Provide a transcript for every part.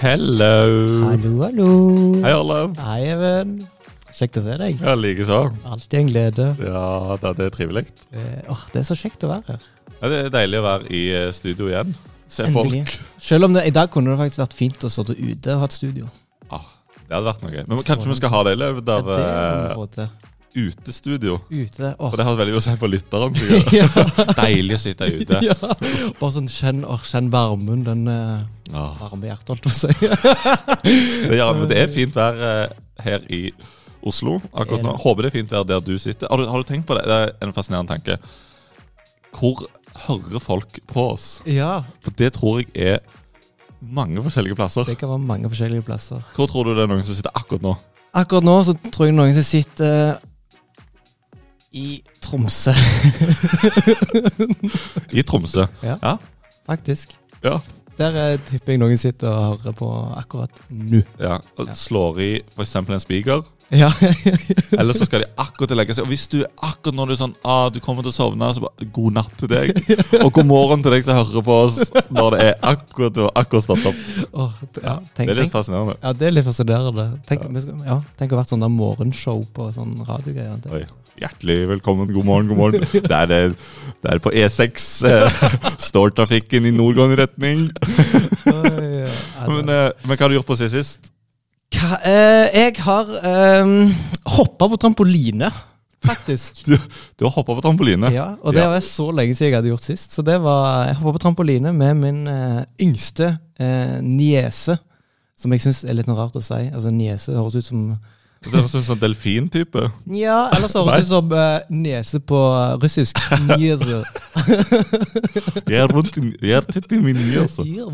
Hello. Hallo, hallo. Hei, alle. Hei, Even. Kjekt å se deg. Ja, likeså. Alltid en glede. Ja, det er trivelig. Eh, åh, det er så kjekt å være her. Ja, det er deilig å være i eh, studio igjen. Se Endelig. folk. Selv om det i dag kunne det faktisk vært fint å sitte ute og ha et studio. Ah, det hadde vært noe gøy. Men kanskje vi skal ha det i løpet Ja, av det kan vi eh, få til. Utestudio. Ute. Åh. For det har veldig å si for lytteren. ja. Deilig å sitte ute. ja. Bare sånn kjenn, åh, kjenn varmen. Den eh, varme hjertet, holdt jeg på å si. det, ja, men det er fint vær eh, her i Oslo akkurat nå. Håper det er fint vær der du sitter. Har du, har du tenkt på det? Det er en fascinerende tanke. Hvor hører folk på oss? ja, For det tror jeg er mange forskjellige plasser. det kan være mange forskjellige plasser. Hvor tror du det er noen som sitter akkurat nå? Akkurat nå så tror jeg noen som sitter i Tromsø, I Tromsø. Ja. Ja. faktisk. Ja. Der eh, tipper jeg noen sitter og hører på akkurat nå. ja. Og slår i f.eks. en spiker. Ja, Eller så skal de akkurat legge seg. Og hvis du akkurat når du er sånn ah, du kommer til å sovne, så bare god natt til deg. Og god morgen til deg som hører på oss når det er akkurat du har akkurat stått opp. Åh, ja, tenk, Det er litt fascinerende. ja, det er litt fascinerende. Tenk, vi skal- ja, tenk å ha vært sånn der morgenshow på sånn radiogreier. Oi. Hjertelig velkommen. God morgen, god morgen. Det er, er på E6. Eh, står trafikken i nordgående retning. Men, eh, men hva har du gjort på siden sist? Hva, eh, jeg har eh, hoppa på trampoline, faktisk. Du, du har hoppa på trampoline. Ja, og det Ja. var så lenge siden jeg hadde gjort sist. Så det var, Jeg hoppa på trampoline med min eh, yngste uh, niese. Som jeg syns er litt rart å si. Altså Niese høres ut som Det er som en delfintype. Ja, ellers høres det ut som uh, nese på russisk. Niese. Jeg er jeg er tett i min altså. Ja.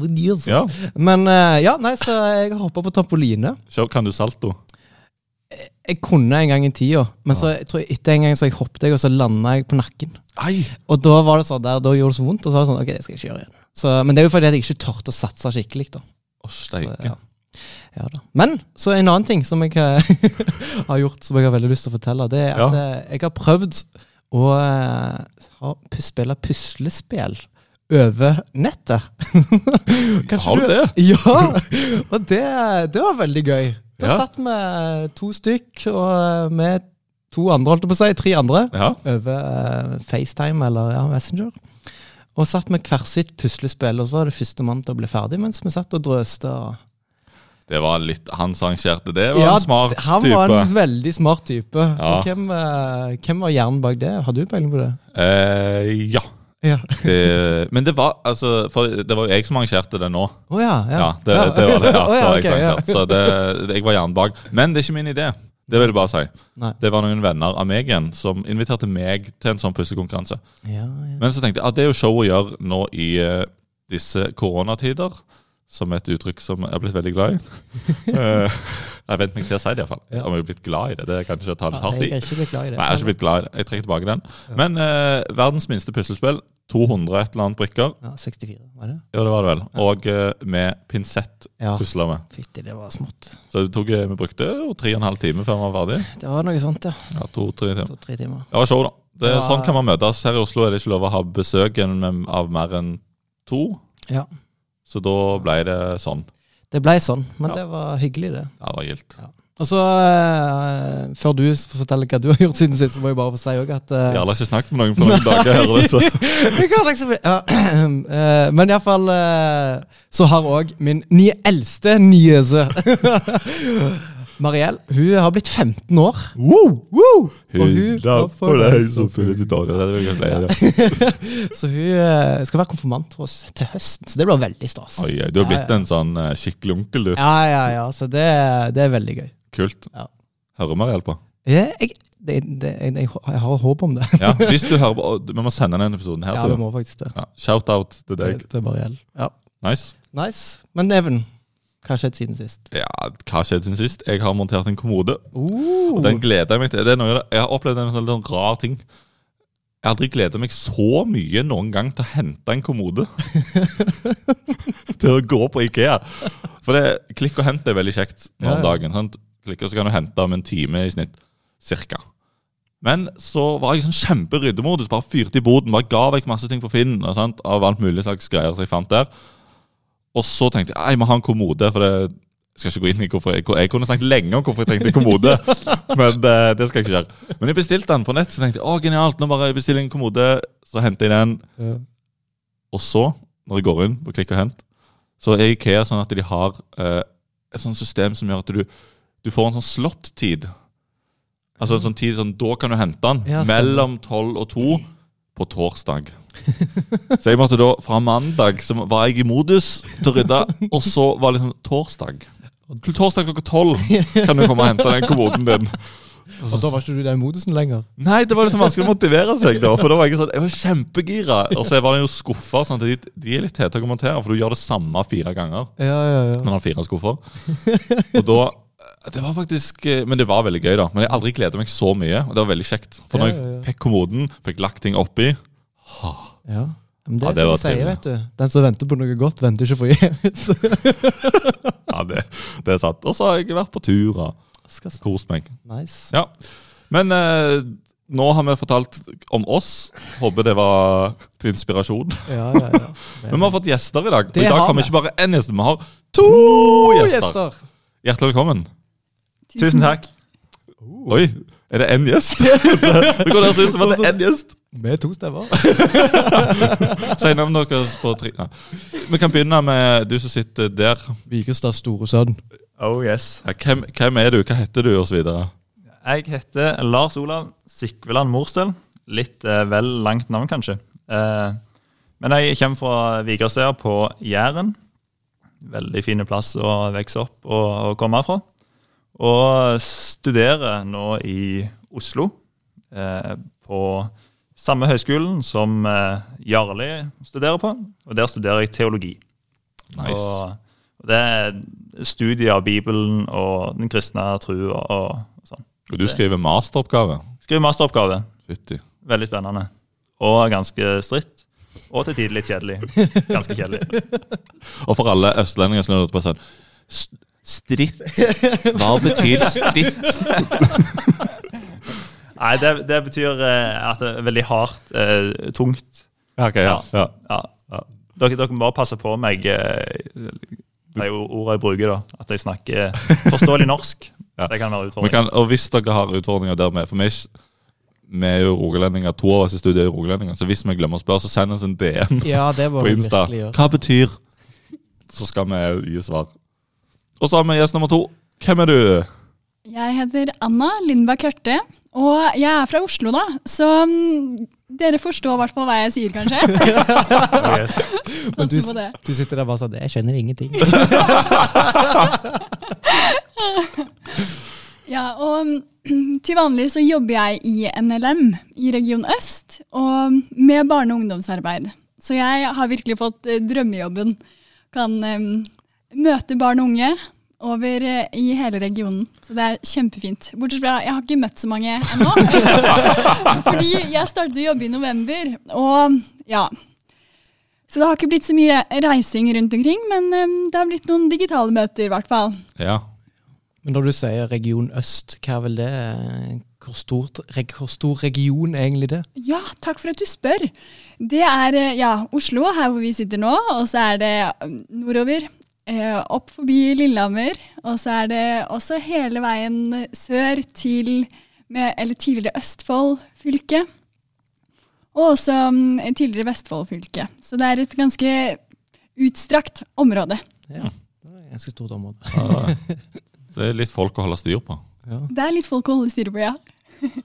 Ja. Men uh, ja, nei, så jeg har hoppa på trampoline. Så kan du salto? Jeg kunne en gang i tida, men så jeg tror jeg etter en gang så jeg hoppet jeg, og så landa jeg på nakken. Ei! Og da var det sånn der, da gjorde det så vondt, og så var det sånn Ok, det skal jeg ikke gjøre igjen. Så, men det er jo fordi jeg ikke tørte å satse skikkelig, da. Å, Så, ja. Ja, da. Men så en annen ting som jeg eh, har gjort, som jeg har veldig lyst til å fortelle, det er at Ja. eh, jeg har prøvd å eh, spille puslespill over nettet. Har du det? Ja! Og det, det var veldig gøy. Da Ja. satt vi to stykk, og eh, med to andre, holdt jeg på å si, tre andre, Ja. over eh, FaceTime eller ja, Messenger. Og satt med hvert sitt puslespill, og så var det førstemann til å bli ferdig, mens vi satt og drøste. og Det var litt Han som arrangerte det, var Ja, en smart type. han var en veldig smart type. Ja. Og hvem, eh, hvem var hjernen bak det? Har du peiling på det? Eh, ja. Ja. Det, men det var altså For det var jo jeg som arrangerte det nå. Å ja, ja. Ja, det, det var det. Ja, oh, var jeg. Så det, det, jeg var hjernen bak. Men det er ikke min idé. Det vil jeg bare si. Nei. Det var noen venner av meg igjen som inviterte meg til en sånn puslekonkurranse. Ja, ja. Men så tenkte jeg at det er jo show å gjøre nå i eh, disse koronatider. Som et uttrykk som jeg har blitt veldig glad i. Eh, jeg vent meg til å si det, iallfall. Ja. Om jeg har blitt glad i det. Det kan ikke ta litt hardt i. Jeg er ikke blitt glad i det. Nei, jeg har ikke blitt glad i det. Jeg trekker tilbake den. Men eh, verdens minste puslespill. 200 et eller annet brikker. Ja, 64, var det? Ja, det var det vel. Og eh, med pinsett Ja. pusla med. Fytti, det var smått. Så tok, eh, vi brukte jo tre og en halv time før vi var ferdig. Det var noe sånt, ja. Ja, to-tre timer. To-tre timer. Det var show, da. Det, Ja. Sånn kan man møtes. Her i Oslo er det ikke lov å ha besøk av mer enn to. Ja. Så da ble det sånn. Det ble sånn, men Ja. det var hyggelig, det. Ja, det var gildt. Og så, uh, før du forteller hva du har gjort siden sist, så må jeg bare få si òg at uh, Jeg har ikke snakket med noen på noen dager. Her, så. Jeg kan liksom ja, uh, Men iallfall uh, så har òg min nye eldste niese Mariell hun har blitt 15 år. Woo! Woo! Og hun for deg som. Så hun eh, skal være konfirmant hos oss til høsten, så det blir veldig stas. Oi, oi, Du har blitt Ja, ja. en sånn eh, skikkelig onkel, du. Ja, ja, ja. Så det, det er veldig gøy. Kult. Ja. Hører Mariell på? Jeg, jeg, det, det, jeg, jeg har håp om det. Ja, hvis du hører på Vi må sende denne episoden her Ja, til vi må faktisk det. ja, Shout-out til Til, deg. til Mariell. Ja. Nice. Nice. Men Even, hva har skjedd siden sist? Ja, Hva skjedde siden sist? Jeg har montert en kommode. Uh, Og den gleder jeg meg til. Det er noe, jeg har opplevd en sånn, rar ting. Jeg har aldri gleda meg så mye noen gang til å hente en kommode. til å gå på Ikea. For det, klikk og hent er veldig kjekt nå om ja. dagen. Sant? Klikk og så kan du hente om en time i snitt. Cirka. Men så var jeg sånn kjemperyddemodus. Bare fyrte i boden. Bare ga vekk masse ting på Finn og sant? av alt mulig slags greier som jeg fant der. Og så tenkte jeg jeg må ha en kommode. For det jeg skal ikke gå inn i hvorfor jeg, jeg kunne snakket lenge om hvorfor jeg trengte kommode. men uh, det skal jeg ikke gjøre. Men jeg bestilte den på nett. Så tenkte jeg, å genialt, nå bare bestiller jeg en kommode, så henter jeg den. Ja. Og så, når jeg går inn og klikker hent, så er Ikea sånn at de har uh, et sånt system som gjør at du, du får en sånn slått-tid. Altså en sånn tid sånn, Da kan du hente den Ja, mellom tolv og to på torsdag. Så jeg måtte da, fra mandag så var jeg i modus til å rydde, og så var det liksom torsdag. Til torsdag klokka tolv kan du komme og hente den kommoden din. Og da var ikke du i den modusen lenger? Nei, det var liksom vanskelig å motivere seg da. For da var jeg sånn, jeg var kjempegira. Og så var det jo skuffa. Sånn de, de er litt tete å kommentere, for du gjør det samme fire ganger. Ja, ja, ja. Når man har fire skuffer. Og da Det var faktisk eh, Men det var veldig gøy, da. Men jeg har aldri gleda meg så mye. Og det var veldig kjekt. For når jeg fikk kommoden, fikk lagt ting oppi ja. Men det Ja, er det som var de sier, vet du. Den som venter på noe godt, venter ikke forgjeves. Ja, det, det er sant. Og så har jeg vært på tur og Skal s- kost meg. Nice. Ja. Men eh, nå har vi fortalt om oss. Håper det var til inspirasjon. Ja, ja, ja. Men vi har fått gjester i dag. Og i dag har vi ikke bare én gjest, vi har to gjester. gjester! Hjertelig velkommen. Tusen takk. Oi, er det én gjest? det går nesten ut som at det er én gjest. Med to stemmer. Si navnet deres på tre... Nei. Vi kan begynne med du som sitter der. Vigrestads store sønn. Oh yes. Ja, hvem, hvem er du, hva heter du, osv.? Jeg heter Lars Olav Sikveland Morstel. Litt eh, vel langt navn, kanskje. Eh, men jeg kommer fra Vigrestad på Jæren. Veldig fin plass å vokse opp og, og komme fra. Og studerer nå i Oslo. Eh, på samme høyskolen som eh, Jarli studerer på. Og der studerer jeg teologi. Nice. Og, og det er studier av Bibelen og den kristne trua og, og sånn. Og du skriver masteroppgave. Skriver masteroppgave. Fytti. Veldig spennende. Og ganske stritt. Og til tider litt kjedelig. Ganske kjedelig. Og for alle østlendinger som lurer på sånn Stritt? Hva betyr stritt? Nei, det, det betyr eh, at det er veldig hardt, eh, tungt. Ok, ja. ja. Ja. Ja. Dere, dere må bare passe på meg. de ordene jeg bruker, da. At jeg snakker forståelig norsk. Ja. Det kan være utfordringer. og hvis dere har utfordringer der med For vi er, vi er jo rogalendinger, to av oss i studiet er rogalendinger, så hvis vi glemmer å spørre, så send oss en DM Ja, det på Insta. Hva betyr Så skal vi gi svar. Og så har vi gjest nummer to. Hvem er du? Jeg heter Anna Lindberg Hørte, og jeg er fra Oslo, da. Så mm, dere forstår i hvert fall hva jeg sier, kanskje. Yes. Men du, du sitter der bare sånn Jeg skjønner ingenting. Ja, og mm, til vanlig så jobber jeg i NLM i Region Øst, og med barne- og ungdomsarbeid. Så jeg har virkelig fått eh, drømmejobben. Kan um, møte barn og unge over eh, i hele regionen. Så det er kjempefint. Bortsett fra jeg har ikke møtt så mange ennå. Fordi jeg startet å jobbe i november, og ja. Så det har ikke blitt så mye reising rundt omkring, men um, det har blitt noen digitale møter, i hvert fall. Ja. Men når du sier region øst, hva er vel det? Hvor, stort, reg, hvor stor region er egentlig det? Ja, takk for at du spør. Det er eh, ja, Oslo, her hvor vi sitter nå, og så er det nordover. Eh, Opp forbi Lillehammer, og så er det også hele veien sør til med, eller tidligere Østfold fylke. Og også um, tidligere Vestfold fylke. Så det er et ganske utstrakt område. Ja, det er et ganske stort område. Ja. Det er litt folk å holde styr på. Ja. Det er litt folk å holde styr på, ja.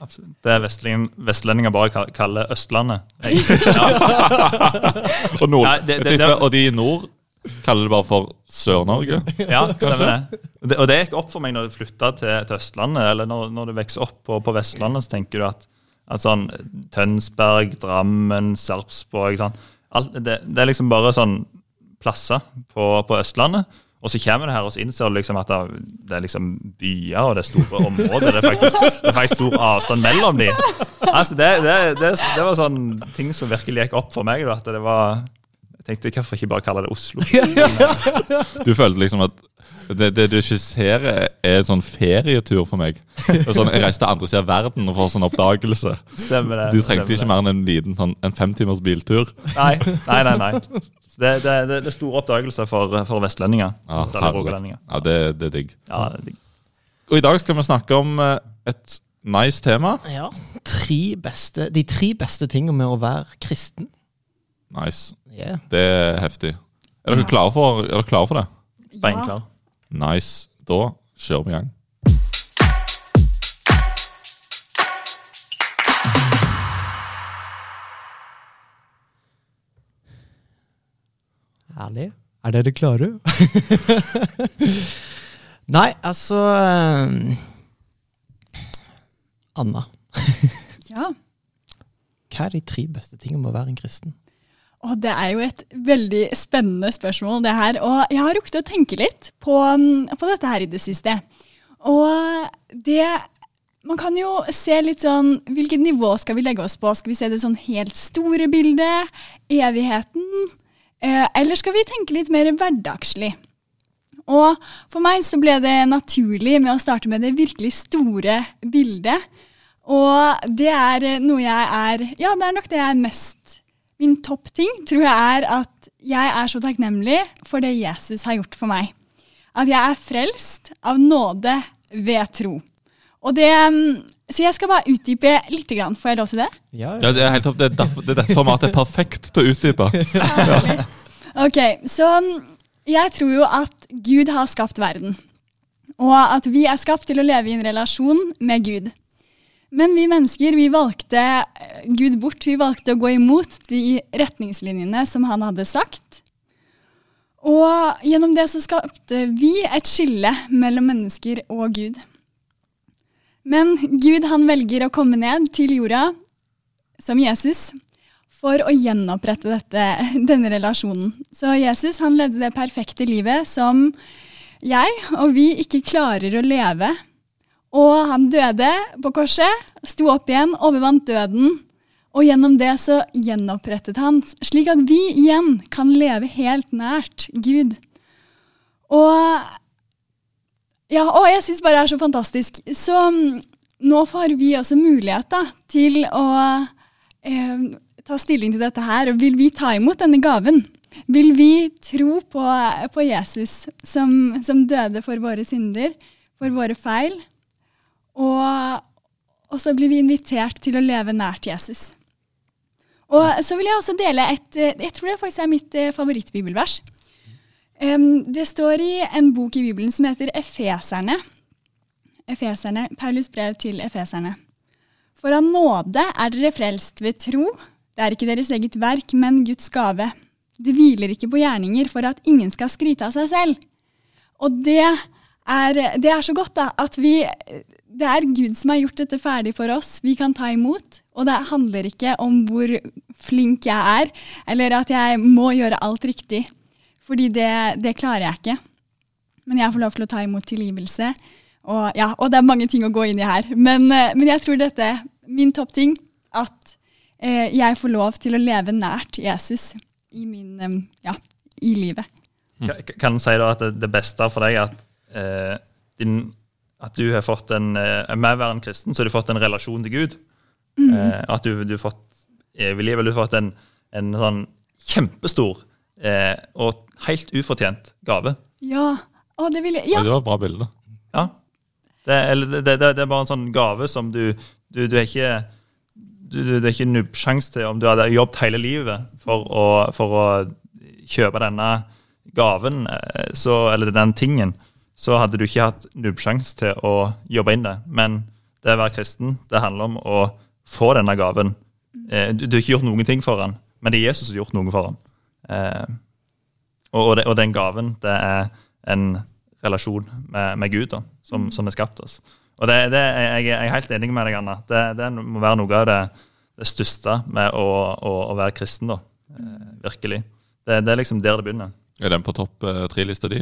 Absolutt. Det er vestlendinger bare kall- kaller Østlandet. Ja. Og, nord, Nei, det- det- det- og de i nord kaller det bare for Sør-Norge. Ja, stemmer det. Det. Og det gikk opp for meg når du flytta til, til Østlandet, eller når, når du vokser opp på, på Vestlandet, så tenker du at, at sånn Tønsberg, Drammen, Sarpsborg sånn, alt, det, det er liksom bare sånn plasser på, på Østlandet. Og så kommer du her og så innser du liksom at det, er liksom byer og det er store områder. Det er faktisk, det er faktisk stor avstand mellom dem. Altså det, det, det, det var sånn ting som virkelig gikk opp for meg. Da, at det var Jeg tenkte hvorfor ikke bare kalle det Oslo? Du følte liksom at det, det du skisserer, er en sånn ferietur for meg. Sånn, jeg reiste til andre siden av verden og får sånn oppdagelse. Stemmer det. Du trengte ikke det. mer enn en liten sånn, en femtimers biltur. Nei, nei, nei. nei. Det, det, det, det er store oppdagelser for, for vestlendinger. Ja, ja det, det er digg. Ja, det er digg. Og i dag skal vi snakke om eh, et nice tema. Ja. Tre beste, de tre beste tingene med å være kristen. Nice. Yeah. Det er heftig. Er dere klare for, er dere klare for det? Ja. Nice. Da kjører vi i gang. Herlig. Er dere klare? Nei, altså eh, Anna, Ja. hva er de tre beste tingene med å være en kristen? Og det er jo et veldig spennende spørsmål, det her. Og jeg har rukket å tenke litt på, mm, på dette her i det siste. Og det Man kan jo se litt sånn Hvilket nivå skal vi legge oss på? Skal vi se det sånn helt store bildet? Evigheten? Eh, eller skal vi tenke litt mer hverdagslig? Og for meg så ble det naturlig med å starte med det virkelig store bildet. Og det er noe jeg er Ja, det er nok det jeg er mest Min toppting tror jeg er at jeg er så takknemlig for det Jesus har gjort for meg. At jeg er frelst av nåde ved tro. Og det mm, Så jeg skal bare utdype litt. Grann. Får jeg lov til det? Ja, Ja, det er helt topp. Det er, derfor, det dette formatet er perfekt til å utdype. Ja, Ok, så mm, jeg tror jo at Gud har skapt verden. Og at vi er skapt til å leve i en relasjon med Gud. Men vi mennesker vi valgte eh, Gud bort. Vi valgte å gå imot de retningslinjene som han hadde sagt. Og gjennom det så skapte vi et skille mellom mennesker og Gud. Men Gud han velger å komme ned til jorda som Jesus for å gjenopprette dette, denne relasjonen. Så Jesus han levde det perfekte livet som jeg og vi ikke klarer å leve. Og han døde på korset, sto opp igjen, overvant døden. Og gjennom det så gjenopprettet han, slik at vi igjen kan leve helt nært Gud. Og ja, og jeg syns bare det er så fantastisk. Så mm, nå får vi også mulighet da, til å eh, ta stilling til dette her. Og vil vi ta imot denne gaven? Vil vi tro på, på Jesus som, som døde for våre synder, for våre feil? Og, og så blir vi invitert til å leve nært Jesus. Og så vil jeg også dele et Jeg tror det faktisk er mitt eh, favorittbibelvers. Det står i en bok i Bibelen som heter Efeserne. Efeserne, Paulus brev til efeserne. For av nåde er dere frelst ved tro. Det er ikke deres eget verk, men Guds gave. Det hviler ikke på gjerninger for at ingen skal skryte av seg selv. Og det er, det er så godt, da, at vi Det er Gud som har gjort dette ferdig for oss. Vi kan ta imot. Og det handler ikke om hvor flink jeg er, eller at jeg må gjøre alt riktig. Fordi det, det klarer jeg ikke. Men jeg får lov til å ta imot tilgivelse. Og, ja, og det er mange ting å gå inn i her. Men, eh, men jeg tror dette min toppting. At eh, jeg får lov til å leve nært Jesus i, min, eh, ja, i livet. Kan en si da at det, beste for deg er at, din, at du har fått en eh, Med å være en kristen, så har du fått en relasjon til Gud. Eh, at du, du har fått evig liv, eller du har fått en, en sånn kjempestor eh, og helt ufortjent gave. Ja, å, det vil jeg. Ja, Det var et bra bilde. Ja. Det, eller det, det, det er bare en sånn gave som du Du, du er ikke du, du, det er ikke nubbsjanse til om du hadde jobbet hele livet for å, for å kjøpe denne gaven, eh, så, eller den tingen, så hadde du ikke hatt nubbsjanse til å jobbe inn det. Men det å være kristen, det handler om å få denne gaven. Eh, Du, du har ikke gjort noen ting for han, men det er Jesus som har gjort noe for han. Eh, og, og, det, og den gaven, det er en relasjon med, med Gud da, som, som har skapt oss. Og det, det, jeg, jeg er helt enig med deg, Anna. Det, det må være noe av det, det største med å, å, å være kristen. da, eh, Virkelig. Det, det er liksom der det begynner. Er den på topp eh, tre-lista di?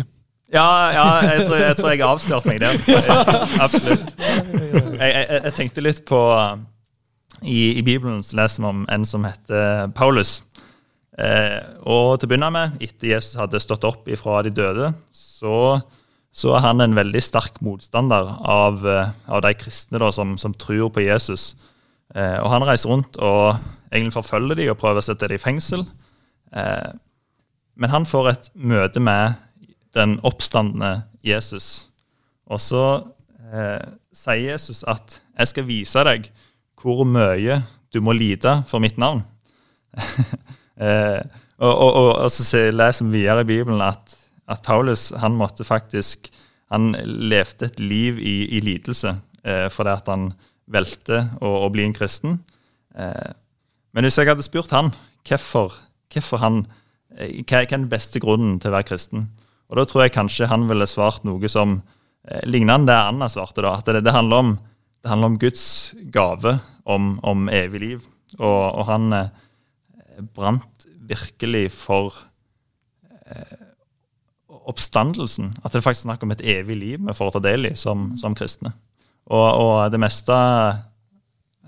Ja, ja jeg, tror, jeg tror jeg har avslørt meg der. Absolutt. Jeg, jeg, jeg tenkte litt på I, I Bibelen så leser vi om en som heter Paulus. Eh, og til å begynne med, etter Jesus hadde stått opp ifra de døde, så, så er han en veldig sterk motstander av, eh, av de kristne da, som, som tror på Jesus. Eh, og han reiser rundt og egentlig forfølger de og prøver å sette dem i fengsel. Eh, men han får et møte med den oppstandende Jesus. Og så eh, sier Jesus at 'jeg skal vise deg hvor mye du må lide for mitt navn'. eh, og, og, og, og, så leser vi videre i Bibelen at, at, Paulus han måtte faktisk han levde et liv i, i lidelse eh, fordi at han valgte å, å, bli en kristen. Eh, men hvis jeg hadde spurt han hvorfor, hvorfor han, eh, hva, er den beste grunnen til å være kristen, og da tror jeg kanskje han ville svart noe som eh, lignende det Anna svarte. da, At det, det, handler, om, det handler, om, Guds gave om, om evig liv. Og, og han eh, brant virkelig for eh, oppstandelsen. At det faktisk er snakk om et evig liv vi får ta del i som, som kristne. Og, og, det meste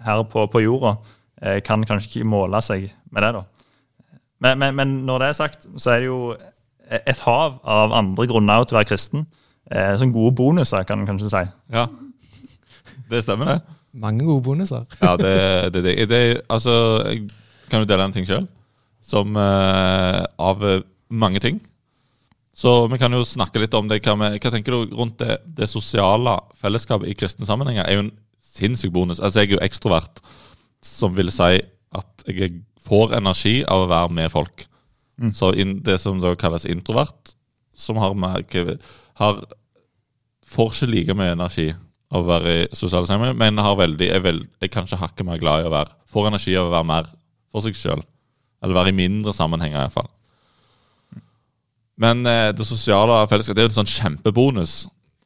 her på, på jorda eh, kan kanskje ikke måle seg med det. da. Men, men, men, når det er sagt, så er det jo et hav av andre grunner til å være kristen. Eh, sånn gode bonuser, kan en kanskje si. Ja, det stemmer, det. Mange gode bonuser. ja, det, det, det, det altså, kan du dele en ting sjøl, som eh, av mange ting. Så vi kan jo snakke litt om det. Hva, vi, hva tenker du rundt det, det, sosiale fellesskapet i kristne sammenhenger? er jo en sinnssyk bonus. Altså, Jeg er jo ekstrovert, som vil si at jeg får energi av å være med folk. Mm. Så in, det som da kalles introvert, som har, mer, har får ikke like mye energi av å være i sosiale sammenhenger, men har veldig, er, veld, er kanskje hakket mer glad i å være Får energi av å være mer for seg sjøl. Eller være i mindre sammenhenger, iallfall. Men eh, det sosiale fellesskapet det er jo en sånn kjempebonus.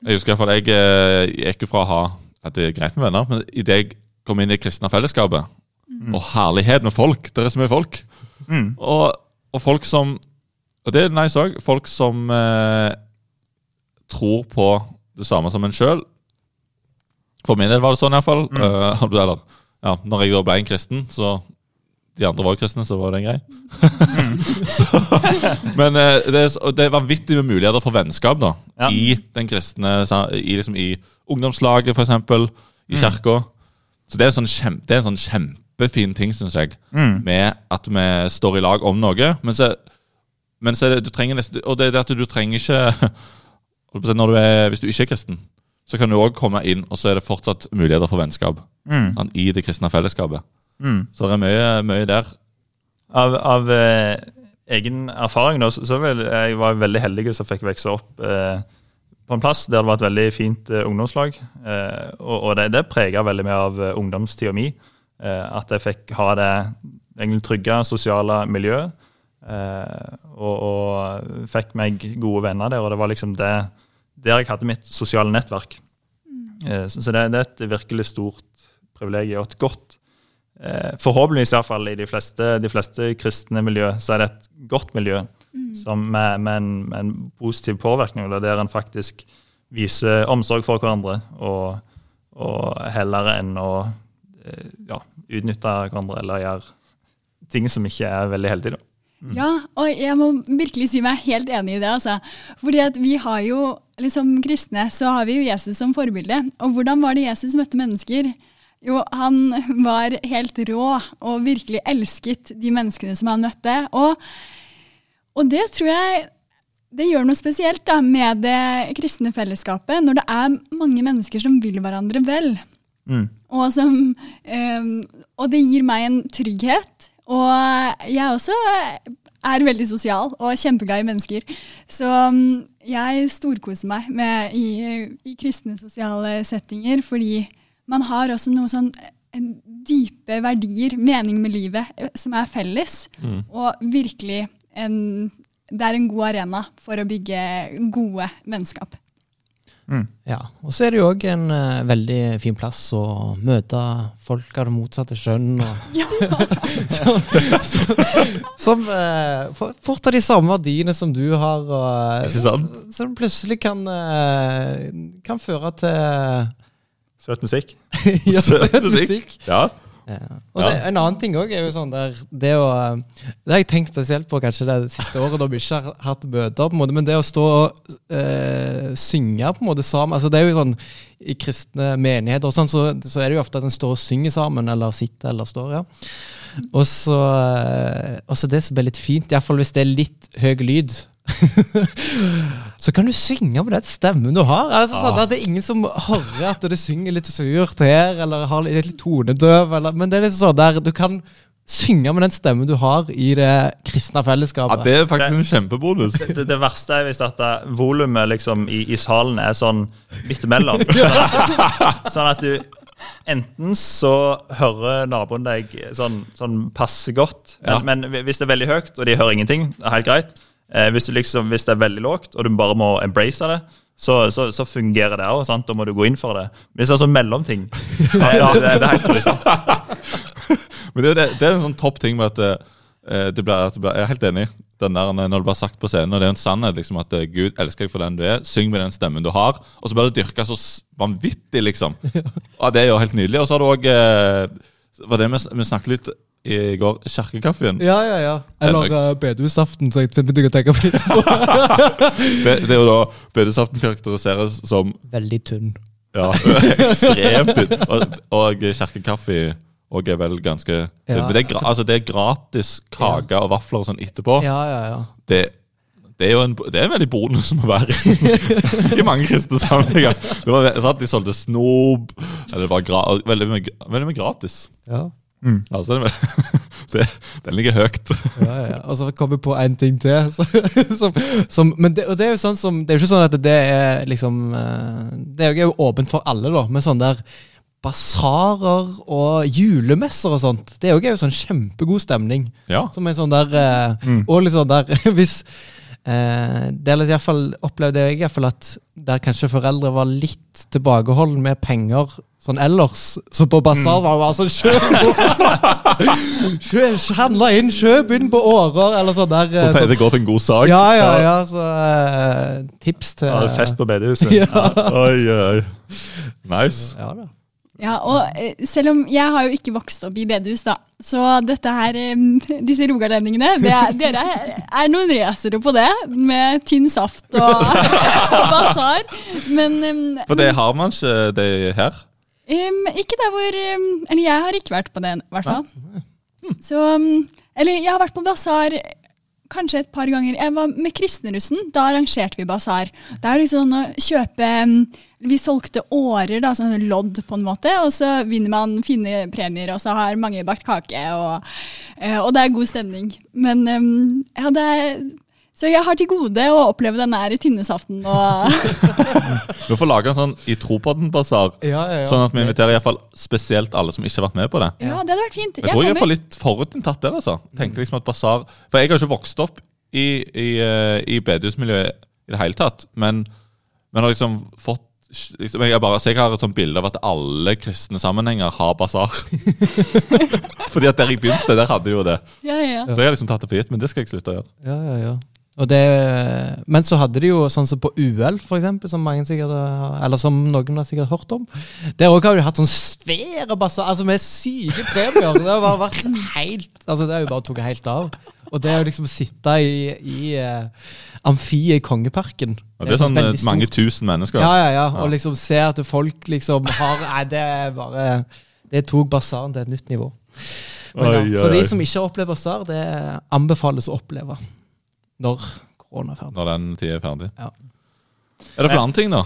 Jeg husker i hvert fall, jeg, eh, gikk fra å ha at det er greit med venner, men idet jeg kom inn i kristne fellesskapet, mm. og herlighet med folk Det er så mye folk. Mm. Og og folk som Og det er nice òg. Folk som eh, tror på det samme som en sjøl. For min del var det sånn, iallfall. Mm. Uh, eller ja, når jeg da ble en kristen, så de andre var jo kristne, så var det en grei. Mm. men uh, det, er, det er vanvittig med muligheter for vennskap da, ja. i den kristne i, liksom, i ungdomslaget, f.eks., i kirka. Mm. Så det er, sånn kjem, det er en sånn kjempe kjempefin ting, syns jeg, mm. med at vi står i lag om noe. Men så, men så du trenger nesten Og det er det at du trenger ikke du er, Hvis du ikke er kristen, så kan du òg komme inn, og så er det fortsatt muligheter for vennskap mm. sånn, i det kristne fellesskapet. Mm. Så det er mye, mye der. Av, av eh, egen erfaring da, så, så vel, jeg var veldig heldig som fikk vokse opp eh, på en plass der det var et veldig fint eh, ungdomslag. Eh, og, og, det, det prega veldig mye av eh, ungdomstida mi. Eh, at jeg fikk ha det egentlig trygge sosiale miljøet. Eh, og, og, fikk meg gode venner der. Og det var liksom det der jeg hadde mitt sosiale nettverk. Mm. Eh, så det, det, er et virkelig stort privilegium og et godt Forhåpentligvis iallfall i de fleste, de fleste kristne miljø så er det et godt miljø mm. som med, med, en, med, en, positiv påvirkning, der en faktisk viser omsorg for hverandre, og, og heller enn å ja, utnytte hverandre eller gjøre ting som ikke er veldig heldige. Mm. Ja, og jeg må virkelig si meg helt enig i det. altså. Fordi at vi har jo, liksom kristne, så har vi jo Jesus som forbilde. Og hvordan var det Jesus møtte mennesker? Jo, han var helt rå og virkelig elsket de menneskene som han møtte. Og, og det tror jeg det gjør noe spesielt da, med det kristne fellesskapet, når det er mange mennesker som vil hverandre vel. Mm. Og, som, um, og, det gir meg en trygghet. Og jeg også er veldig sosial og kjempeglad i mennesker. Så um, jeg storkoser meg med, i, i, kristne sosiale settinger, fordi man har også noe sånn dype verdier, mening med livet, eh, som er felles. Mm. Og virkelig en, det er en god arena for å bygge gode vennskap. Mm. Ja, Og så er det jo òg en uh, veldig fin plass å møte folk av det motsatte kjønn. som som uh, fort har de samme verdiene som du har. Og, uh, Ikke sant? Som plutselig kan, kan føre til Søt musikk. ja, søt musikk. Ja. Ja. Det, en annen ting òg er jo sånn der Det å Det har jeg tenkt spesielt på kanskje det siste året, da vi ikke har hatt bøter, på en måte, men det å stå og øh, synge på en måte sammen altså Det er jo sånn I kristne menigheter og sånn, så, så er det jo ofte at en står og synger sammen, eller sitter eller står, ja. Og så øh, det som er litt fint, iallfall hvis det er litt høy lyd så kan du synge med den stemmen du har. Altså, sånn at Det er ingen som hører at du synger litt surt her, eller har litt tonedøv. Eller, men det er litt sånn der du kan synge med den stemmen du har i det kristne fellesskapet. Ja, Det er faktisk en kjempebonus. Det, det, det verste er hvis at volumet liksom i, i, salen er sånn midt imellom. Sånn, sånn at du Enten så hører naboen deg sånn, sånn passe godt, men, ja. men, hvis det er veldig høyt, og de hører ingenting, det er helt greit. Eh, hvis, liksom, hvis, det er veldig lågt, og du bare må embrace det, så, så, så fungerer det òg. Da må du gå inn for det. Hvis det er sånn mellomting ja, det, det, er helt sant. Men det, det, det, er en sånn topp ting med at uh, det blir, at det blir, Jeg er helt enig. Den der, når det blir sagt på scenen, og det er en sannhet liksom, at uh, Gud elsker deg for den du er. Syng med den stemmen du har. Og så blir det dyrka så vanvittig, liksom. Ja, det er jo helt nydelig. Og så har du òg eh, var det vi, vi snakket litt i går. Kirkekaffen. Ja, ja, ja. Eller uh, bedehusaften, så jeg begynte å tenke på litt det, det er jo da Bedehusaften karakteriseres som Veldig tynn. Ja, ekstremt tynn. Og, og kjerkekaffe og er vel ganske ja. det, er, altså, det, er, gratis kake og vafler og sånn etterpå. Ja, ja, ja. Det, det er jo en, det er en veldig bonus å være i, i mange kristne sammenhenger. Det var De solgte snop. Det var gra, veldig, veldig mye gratis. Ja. Mm. Altså, det, den ligger høyt. ja, ja. Og så kommer vi på en ting til. som, som, men det, det er jo sånn som, det er jo ikke sånn at det er liksom eh, Det er jo åpent for alle, da, med sånn der basarer og julemesser og sånt. Det er jo sånn kjempegod stemning. Ja. Som er sånn der eh, mm. Og liksom der Hvis eh, det er i fall, opplevde jeg i hvert fall at der kanskje foreldre var litt tilbakeholdne med penger sånn ellers. Så på basar var det bare sånn Kjøp! Handla inn, kjøp inn på årer, eller sånn der. Så det går til en god sak? Ja, ja, ja. Så eh, tips til Ja, det er fest på bedehuset. ja. Oi, oi. Nice. Ja da. Ja, og eh, selv om jeg har jo ikke vokst opp i bedehus, da, så dette her, disse rogalendingene Dere er, noen racere på det, med tynn saft og, og basar. Men For det har man ikke det her? Um, ikke der hvor Eller jeg har ikke vært på det, i hvert fall. Hmm. Så Eller jeg har vært på basar kanskje et par ganger. Jeg var med Kristenrussen. Da arrangerte vi basar. Det er liksom å kjøpe Vi solgte årer, da, sånn lodd, på en måte. Og så vinner man fine premier, og så har mange bakt kake. Og, uh, og det er god stemning. Men ja, det er så jeg har til gode å oppleve den der tynne saften. vi får lage en sånn i tro på den-basar, ja, ja, ja. sånn at vi inviterer i fall spesielt alle som ikke har vært med på det. Ja, det hadde vært fint. Jeg, jeg tror jeg får litt forutinntatt der. altså. Tenker liksom at basar, For jeg har ikke vokst opp i, i, uh, i bedehusmiljøet i det hele tatt, men, men har liksom fått liksom, jeg, bare, jeg har et sånt bilde av at alle kristne sammenhenger har basar. Fordi at der jeg begynte, der hadde jo det. Ja, ja. Så jeg har liksom tatt det for gitt, men det skal jeg slutte å gjøre. Ja, ja, ja. Det, men så hadde de jo sånn som på UL, for eksempel, som mange sikkert Eller som noen har sikkert hørt om. Der òg har de hatt sånn svære basar, altså med syke premier. Det har bare vært helt Altså det har jo bare tatt helt av. Og det å liksom sitte i, i uh, amfiet i Kongeparken ja, Det er sånn uh, mange tusen mennesker. Ja, ja, ja. Og liksom se at folk liksom har Nei, det er bare Det tok basaren til et nytt nivå. Men, oi, oi. Så de som ikke har opplevd basar, det anbefales å oppleve. Når korona er ferdig. Når den tida er ferdig. Ja. Er det flere ting, da?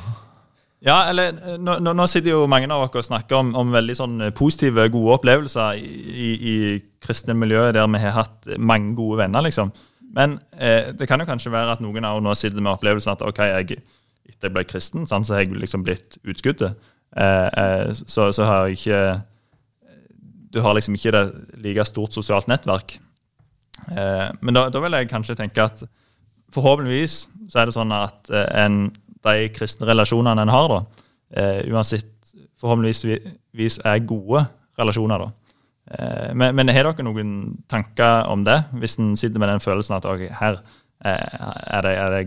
Ja, eller nå, nå, sitter jo mange av dere og snakker om, om veldig sånn positive, gode opplevelser i, i, kristne miljøer der vi har hatt mange gode venner, liksom. Men eh, det kan jo kanskje være at noen av oss nå sitter med opplevelsen at ok, jeg, etter jeg ble kristen, sånn, så har jeg liksom blitt utskuddet. Eh, eh, så, så, har jeg ikke Du har liksom ikke det like stort sosialt nettverk. Eh, men da, da, vil jeg kanskje tenke at forhåpentligvis så er det sånn at eh, en, de kristne relasjonene en har, da, eh, uansett forhåpentligvis er gode relasjoner. da. Men, men, har dere noen tanker om det, hvis en sitter med den følelsen at okay, her er det, er det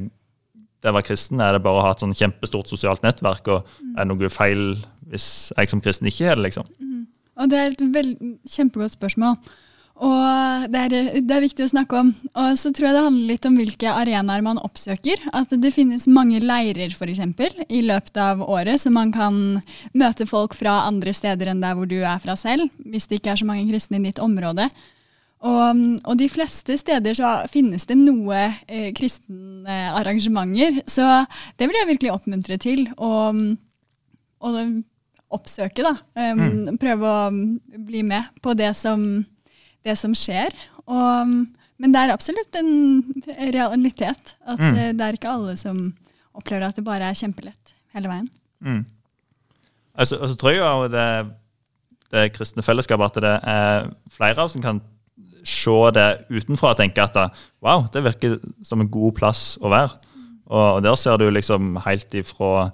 det å være kristen? Er det bare å ha et sånn kjempestort sosialt nettverk? Og mm. er det noe feil hvis jeg som kristen ikke har det? liksom? Mm. Og det er et kjempegodt spørsmål. Og det er, det er, viktig å snakke om. Og så tror jeg det handler litt om hvilke arenaer man oppsøker. At det finnes mange leirer for eksempel, i løpet av året, så man kan møte folk fra andre steder enn der hvor du er fra selv. Hvis det ikke er så mange kristne i ditt område. Og, og de fleste steder så finnes det noe eh, kristne arrangementer. Så det vil jeg virkelig oppmuntre til. Og, og oppsøke, da. Um, mm. Prøve å bli med på det som det som skjer. Og, men det er absolutt en realitet. At mm. Eh, det er ikke alle som opplever at det bare er kjempelett hele veien. Mm. Altså, og så tror jeg jo det, det kristne fellesskapet at det er flere av oss som kan se det utenfra og tenke at wow, det virker som en god plass å være. Og, og der ser du liksom helt ifra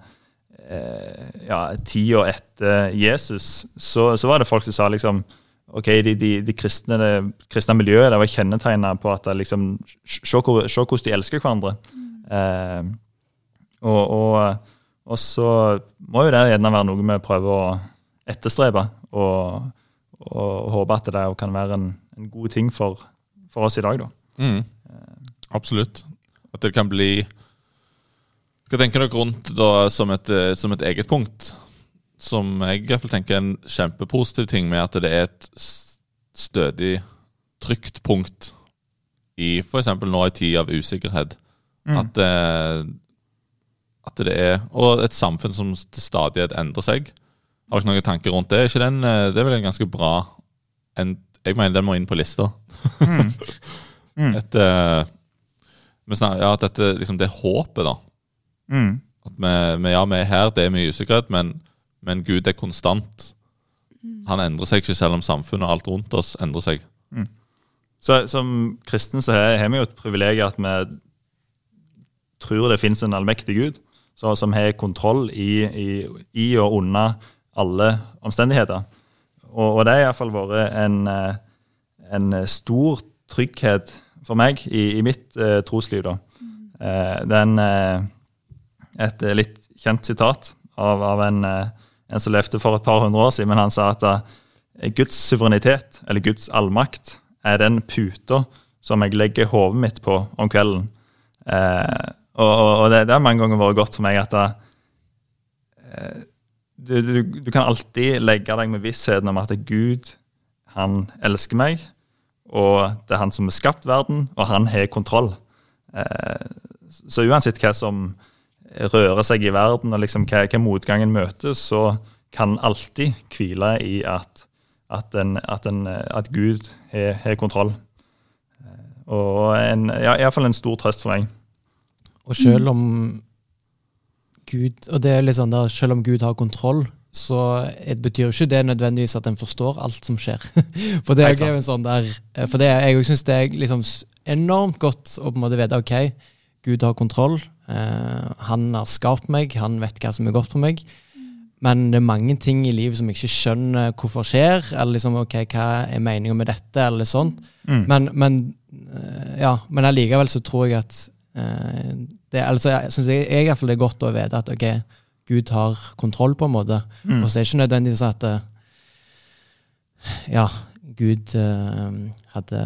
eh, ja, tida etter Jesus, så, så, var det folk som sa liksom ok, de, de, de kristne, det kristne miljøet det var kjennetegna på at liksom, se, hvordan de elsker hverandre. Mm. Eh, og, og, og, så må jo det gjerne være noe vi prøver å etterstrebe, og, og håpe at det kan være en, en god ting for, for, oss i dag. da. Mm. Absolutt. At det kan bli Hva tenker dere rundt da som et, som et eget punkt? Som jeg i hvert fall tenker er en kjempepositiv ting med at det er et stødig, trygt punkt i f.eks. nå i tid av usikkerhet. Mm. At, det, at det er Og et samfunn som til stadighet endrer seg. Har ikke noen tanker rundt det? Ikke den, eh, det er vel en ganske bra en, Jeg mener den må inn på lista. Mm. Mm. Et, uh, ja, at dette, liksom det håpet, da. Mm. At vi, vi, ja, vi er her, det er mye usikkerhet, men men Gud er konstant. Han endrer seg ikke selv om samfunnet og alt rundt oss endrer seg. Mm. Så Som kristen så har vi jo et privilegium at vi tror det fins en allmektig Gud så, som har kontroll i, i, i, og under alle omstendigheter. Og, og det har iallfall vært en, eh, en stor trygghet for meg i, i mitt eh, trosliv. da. Mm. Eh, det er en, eh, et litt kjent sitat av, av en eh, en som levde for et par hundre år siden, men han sa at uh, Guds suverenitet, eller Guds allmakt, er den puta som jeg legger hodet mitt på om kvelden. Eh, og, og det, det, har mange ganger vært godt for meg at uh, du, du, du, kan alltid legge deg med vissheten om at Gud, han elsker meg, og det er han som har skapt verden, og han har kontroll. så uansett hva som rører seg i verden, og liksom hva, hva motgangen møter, så kan alltid hvile i at, at, en, at, en, at Gud har kontroll. Og en, ja, iallfall en stor trøst for meg. Og selv om Gud og det er litt sånn der, selv om Gud har kontroll, så det betyr jo ikke det nødvendigvis at en forstår alt som skjer. for det er jo en sånn der, for det, jeg syns det er liksom enormt godt å på en måte vite ok, Gud har kontroll. Uh, han har skapt meg, han vet hva som er godt for meg. Men det er mange ting i livet som jeg ikke skjønner hvorfor skjer. Eller liksom, ok, hva er meninga med dette, eller sånt. Mm. Men, men, uh, ja, men allikevel så tror jeg at uh, det, altså, Jeg syns jeg, det er godt å vite at ok, Gud har kontroll, på en måte. Mm. Og så er det ikke nødvendigvis at ja, Gud hadde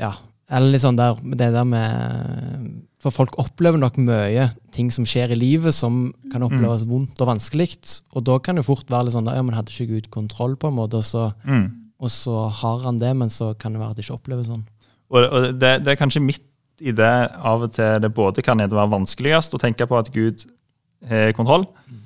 Ja, eller sånn der, det der med for folk opplever nok mye ting som skjer i livet som kan oppleves mm. vondt og vanskelig. Og da kan det fort være litt sånn ja, men hadde ikke Gud kontroll, på en måte, og så, mm. og så har han det, men så kan det være at det ikke oppleves sånn. Og, og det, det, er kanskje midt i det av og til det både kan være vanskeligst å tenke på at Gud har kontroll, mm.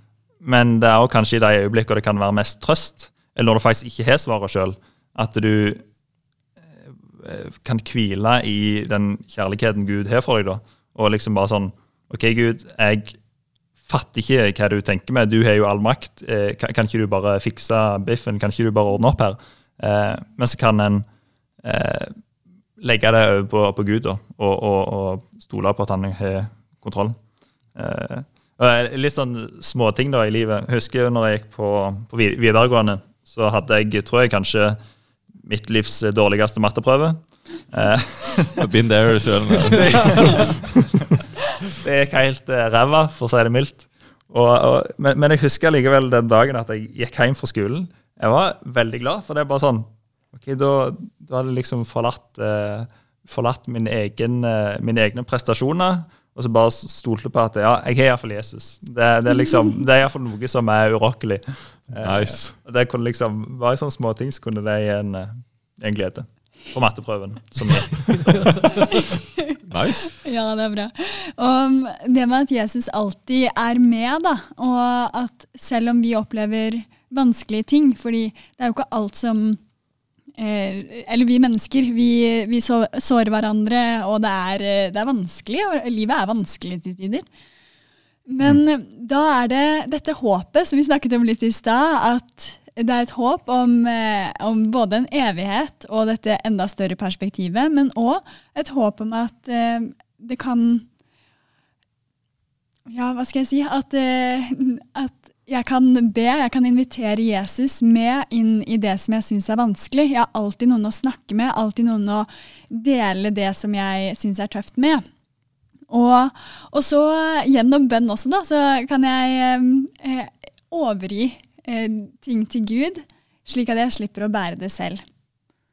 men det er også kanskje i de øyeblikkene det kan være mest trøst, eller når du faktisk ikke har svaret sjøl, at du eh, kan hvile i den kjærligheten Gud har for deg. da, og liksom bare sånn OK, Gud, jeg fatter ikke hva du tenker med. Du har jo all makt. Eh, kan, kan, ikke du bare fikse biffen? Kan ikke du bare ordne opp her? Eh, men så kan en eh, legge det over på, på Gud da, og, og, og, stole på at han har kontroll. Eh, litt sånn småting da i livet. Husker når jeg gikk på, på videregående, så hadde jeg, tror jeg kanskje, mitt livs dårligste matteprøve. Uh, Been there sjøl. det gikk helt uh, ræva, for å si det mildt. Og, og, men, men, jeg husker likevel den dagen at jeg gikk hjem fra skolen. jeg var veldig glad, for det er bare sånn Ok, da, da hadde jeg liksom forlatt, uh, forlatt min egen, uh, mine egne prestasjoner. Og så bare stolte på at ja, jeg har iallfall Jesus. Det, det er liksom, det er iallfall noe som er urokkelig. Nice. Eh, det kunne liksom, Bare sånne småting så kunne det gi en, eh, en glede. På matteprøven. Som det. nice. Ja, det er bra. Og det med at Jesus alltid er med, da, og at selv om vi opplever vanskelige ting, fordi det er jo ikke alt som eh, Eller vi mennesker, vi, vi sårer hverandre, og det er, eh, det er vanskelig, og livet er vanskelig til tider. Men da er det dette håpet som vi snakket om litt i stad, at det er et håp om, eh, om både en evighet og dette enda større perspektivet, men òg et håp om at eh, det kan Ja, hva skal jeg si? At, eh, at jeg kan be, jeg kan invitere Jesus med inn i det som jeg syns er vanskelig. Jeg har alltid noen å snakke med, alltid noen å dele det som jeg syns er tøft med. Og, og så gjennom bønn også, da, så kan jeg eh, overgi ting til Gud, slik at jeg slipper å bære det selv.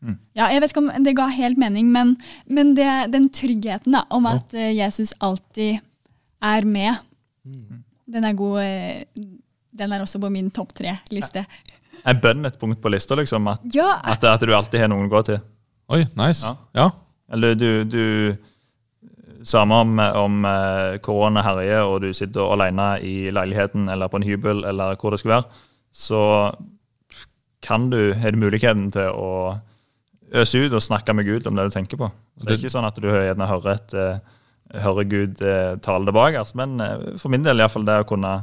Mm. Ja, jeg vet ikke om det ga helt mening, men, men det, den tryggheten da, om at ja. Jesus alltid er med, den er god. eh, den er også på min topp tre-liste. Er bønn et punkt på lista, liksom? At, Ja, at, at du alltid har noen å gå til? Oi, nice. Ja. Ja. Eller du, du Samme om, om eh, korona herjer og du sitter alene i leiligheten eller på en hybel eller hvor det skulle være, så kan du, har du muligheten til å øse ut og snakke med Gud om det du tenker på. Så det er ikke sånn at du gjerne hører, et, eh, hører Gud eh, tale tilbake, altså, men eh, for min del iallfall det å kunne,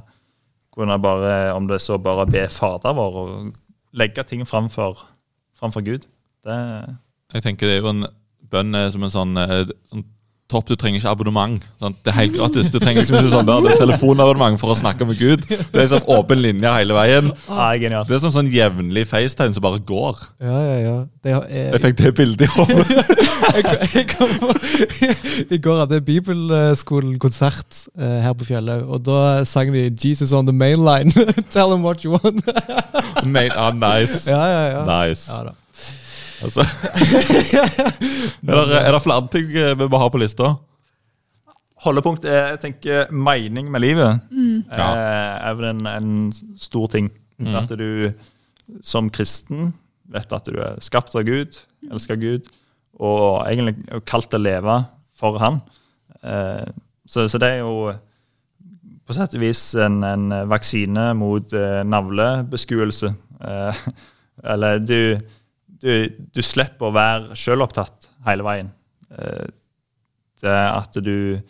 kunne bare, om det så bare be Fader vår og legge ting framfor, framfor Gud. Det, Jeg tenker det er jo en bønn er som en sånn, sånn topp. Du trenger ikke abonnement. Sant? Det er helt gratis. Du trenger liksom ikke sånn der, det er telefonabonnement for å snakke med Gud. Det er liksom åpen linje hele veien. ja, genialt. Det er som sånn jevnlig FaceTime som bare går. Ja, ja, ja. Det er, Jeg fikk det bildet i hodet. I går hadde Bibelskolen-konsert eh, her på Fjellhaug, og da sang de 'Jesus on the main line'. Tell him what you want. Main, ah, nice. ja, ja, ja. Nice. ja da. Altså. er, det, er det flere ting eh, vi må ha på lista? Holdepunkt er jeg tenker, mening med livet. Mm. Eh, er vel en, en stor ting. Mm. At du som kristen vet at du er skapt av Gud, elsker Gud, og egentlig kalt til å leve for Han. Eh, så, så det er jo på sett og vis en, en vaksine mot navlebeskuelse. Eh, eller du, du, du slipper å være sjølopptatt hele veien. Eh, det at du,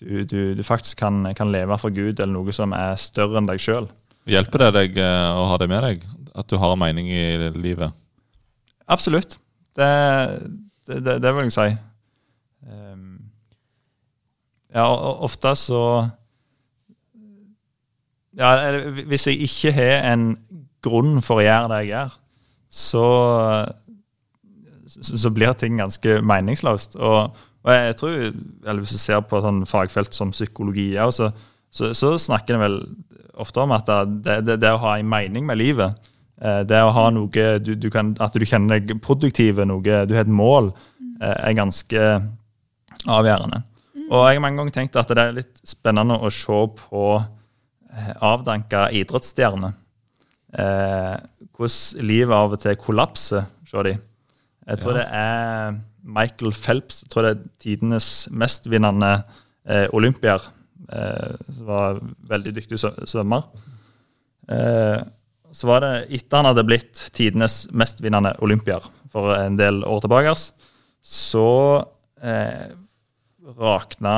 du, du, faktisk kan, kan leve for Gud eller noe som er større enn deg sjøl. Hjelper det deg eh, å ha det med deg? At du har en mening i livet? Absolutt. Det, det, det, det vil jeg si. Ehm, ja, ofte så ja, Hvis jeg ikke har en grunn for å gjøre det jeg gjør, så, så, blir ting ganske meningsløst. Og, og jeg tror, eller hvis du ser på sånn fagfelt som psykologi, så, så, så snakker en vel ofte om at det, det, det å ha en mening med livet, eh, det å ha noe du, du kan, At du kjenner deg produktiv, noe, du har et mål, eh, er ganske avgjørende. Og jeg har mange ganger tenkt at det er litt spennende å se på eh, avdanka idrettsstjerner. Eh, hvordan livet av og til kollapser, se de. Jeg tror Ja. det er Michael Phelps, jeg tror det er tidenes mestvinnende eh, olympier. Eh, som var veldig dyktig svømmer. Eh, så var det etter han hadde blitt tidenes mestvinnende olympier for en del år tilbake, så eh, rakna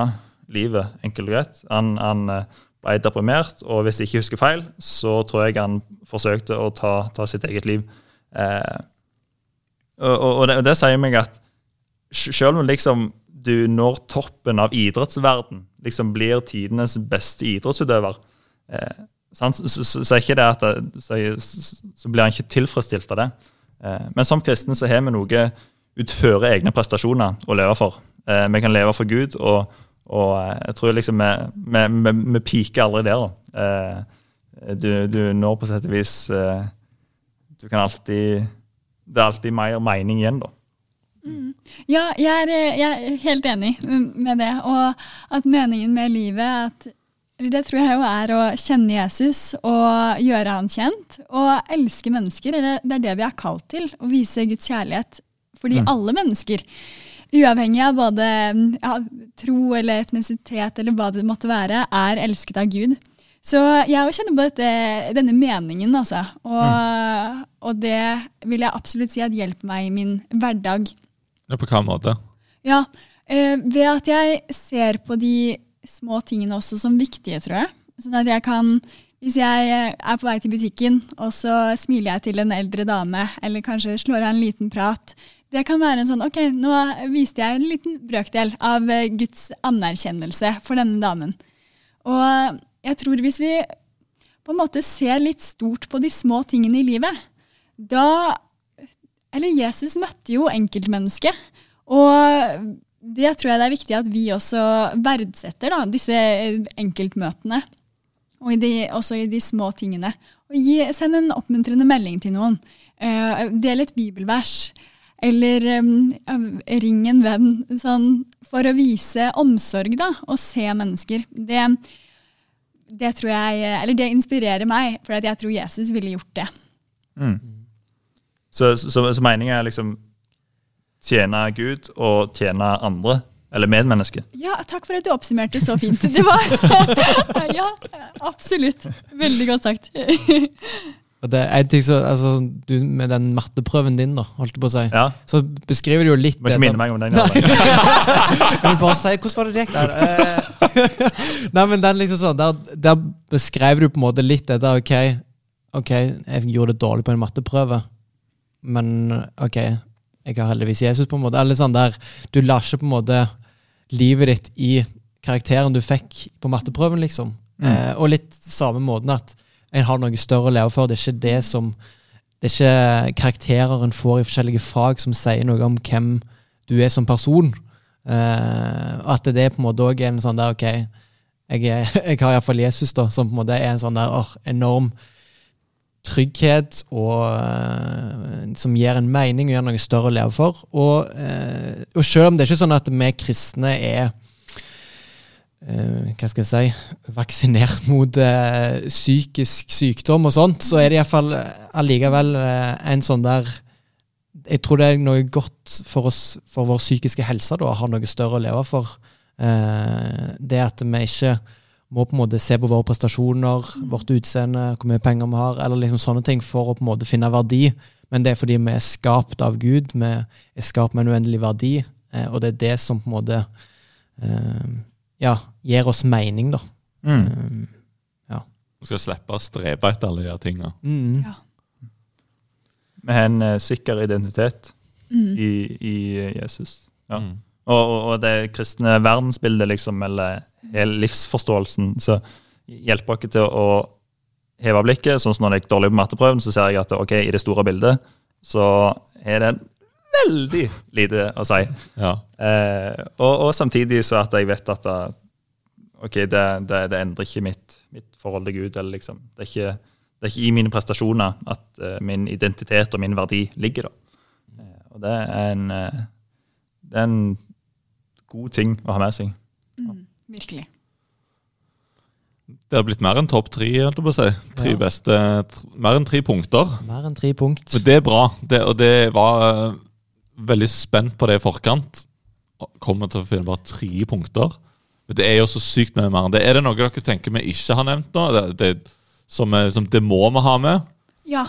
livet, enkelt og greit. Han, han eh, ble deprimert, og hvis jeg ikke husker feil, så tror jeg han forsøkte å ta, ta sitt eget liv. Eh, og, og, det, og det sier meg at selv om liksom du når toppen av idrettsverden, liksom blir tidenes beste idrettsutøver, eh? Så, så, så, ikke det det, så, så blir han ikke tilfredsstilt av det. Eh, men som kristen så har vi noe utføre egne prestasjoner å leve for. Eh, vi kan leve for Gud, og, og eh, jeg tror liksom vi, piker aldri der. da. Eh, du, du når på sett og vis eh, du kan alltid Det er alltid mer mening igjen, da. Mm. Ja, jeg er, jeg er, helt enig med det. Og at meningen med livet at, Det tror jeg jo er å kjenne Jesus og gjøre han kjent. Og elske mennesker. Det er det vi er kalt til. Å vise Guds kjærlighet. Fordi mm. alle mennesker, uavhengig av både ja, tro eller etnisitet eller hva det måtte være, er elsket av Gud. Så jeg kjenner på dette, denne meningen, altså. Og, mm. og, det vil jeg absolutt si at hjelper meg i min hverdag. Ja, På hvilken måte? Ja, eh, Ved at jeg ser på de små tingene også som viktige, tror jeg. Sånn at jeg kan, hvis jeg er på vei til butikken, og så smiler jeg til en eldre dame, eller kanskje slår av en liten prat, det kan være en sånn Ok, nå viste jeg en liten brøkdel av Guds anerkjennelse for denne damen. Og jeg tror hvis vi på en måte ser litt stort på de små tingene i livet, da Eller Jesus møtte jo enkeltmennesket. Og det tror jeg det er viktig at vi også verdsetter, da, disse enkeltmøtene. Og i de, også i de små tingene. Og gi, Send en oppmuntrende melding til noen. Uh, del et bibelvers. Eller um, ring en venn. Sånn, for å vise omsorg da, og se mennesker. Det, det tror jeg, eller det inspirerer meg, for jeg tror Jesus ville gjort det. Mm. Så, så, så, meningen er liksom tjene Gud og tjene andre? Eller medmennesker? Ja, takk for at du oppsummerte så fint. Det var Ja, absolutt. Veldig godt sagt. Og det er en ting så, altså, du, Med den matteprøven din, da, holdt jeg på å si, ja. så beskriver du jo litt Du må ikke minne meg om den. jeg vil bare si, Hvordan var det det gikk der? Eh, nei, men den liksom sånn, der, der beskrev du på en måte litt dette. Ok, ok, jeg gjorde det dårlig på en matteprøve, men ok, jeg har heldigvis Jesus. på en måte. Eller sånn der, Du lar ikke på en måte livet ditt i karakteren du fikk på matteprøven, liksom. Mm. Eh, og litt samme måten at en har noe større å leve for. Det er ikke det som det er ikke karakterer en får i forskjellige fag som sier noe om hvem du er som person. Uh, at det er på en måte òg en sånn der OK, jeg, er, jeg har iallfall Jesus, da, som på en måte er en sånn der oh, enorm trygghet og uh, som gir en mening og gjør noe større å leve for. Og, uh, og selv om det er ikke sånn at vi kristne er hva skal jeg si vaksinert mot uh, psykisk sykdom og sånt, så er det iallfall allikevel uh, en sånn der Jeg tror det er noe godt for oss, for vår psykiske helse, da, å ha noe større å leve for. det at vi ikke må på en måte se på våre prestasjoner, mm. vårt utseende, hvor mye penger vi har, eller liksom sånne ting, for å på en måte finne verdi. Men det er fordi vi er skapt av Gud, vi er skapt med en uendelig verdi, og det er det som på en måte ja, gir oss mening, da. Mm. Um, ja. Vi skal slippe å strebe etter alle de her tinga. Mm. Ja. Vi har en uh, sikker identitet mm. i, i, Jesus. Ja. Mm. Og, og, og, det kristne verdensbildet, liksom, eller hele livsforståelsen, så hjelper dere til å heve blikket. sånn som Når jeg er dårlig på matteprøven, så ser jeg at ok, i det store bildet så er det veldig lite å si. Ja. Eh, og, og, samtidig så at jeg vet at da, ok, det, det, det, endrer ikke mitt, mitt, forhold til Gud. Eller liksom, det, er ikke, det er ikke i mine prestasjoner at uh, min identitet og min verdi ligger. da. Eh, og det er, en, uh, det er en god ting å ha med seg. Mm, virkelig. Det har blitt mer enn topp tre. holdt jeg på å si. Tre ja. beste, Mer enn tre punkter. Mer enn tre punkt. Men det er bra. Det, og det var veldig spent på det i forkant. Kommer til å finne bare tre punkter. Men det er jo så sykt mye mer enn det. Er det noe dere tenker vi ikke har nevnt nå? Det, det, som, som, det må vi ha med? Ja.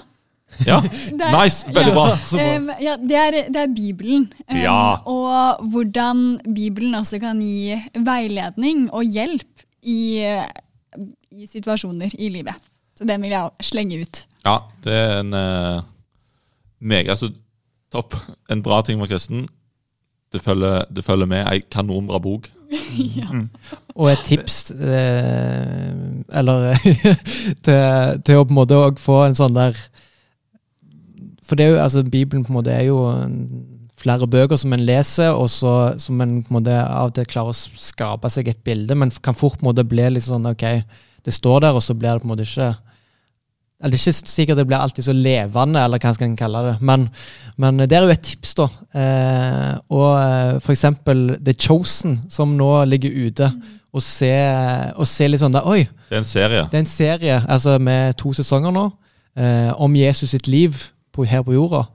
Ja, er, nice! Veldig bra. Um, ja, det, er, det, er, Bibelen. Um, ja. Og hvordan Bibelen også kan gi veiledning og hjelp i, i, situasjoner i livet. Så det vil jeg slenge ut. Ja, det er en uh, mega altså, Topp. En bra ting med kristen. Det følger, det følger med ei kanonbra bok. ja. mm. Og et tips eh, Eller til, til, å på en måte få en sånn der For det er jo, altså Bibelen på en måte er jo flere bøker som en leser, og så, som en på en måte av og til klarer å skape seg et bilde, men kan fort på en måte bli litt sånn ok, det står der, og så blir det på en måte ikke Det er ikke sikkert det blir alltid så levende, eller hva skal en kalle det. Men, men det er jo et tips, da. Eh, og eh, for eksempel The Chosen, som nå ligger ute. Og se, og se litt sånn der Oi, Det er en serie. det er en serie altså med to sesonger nå eh, om Jesus sitt liv på, her på jorda.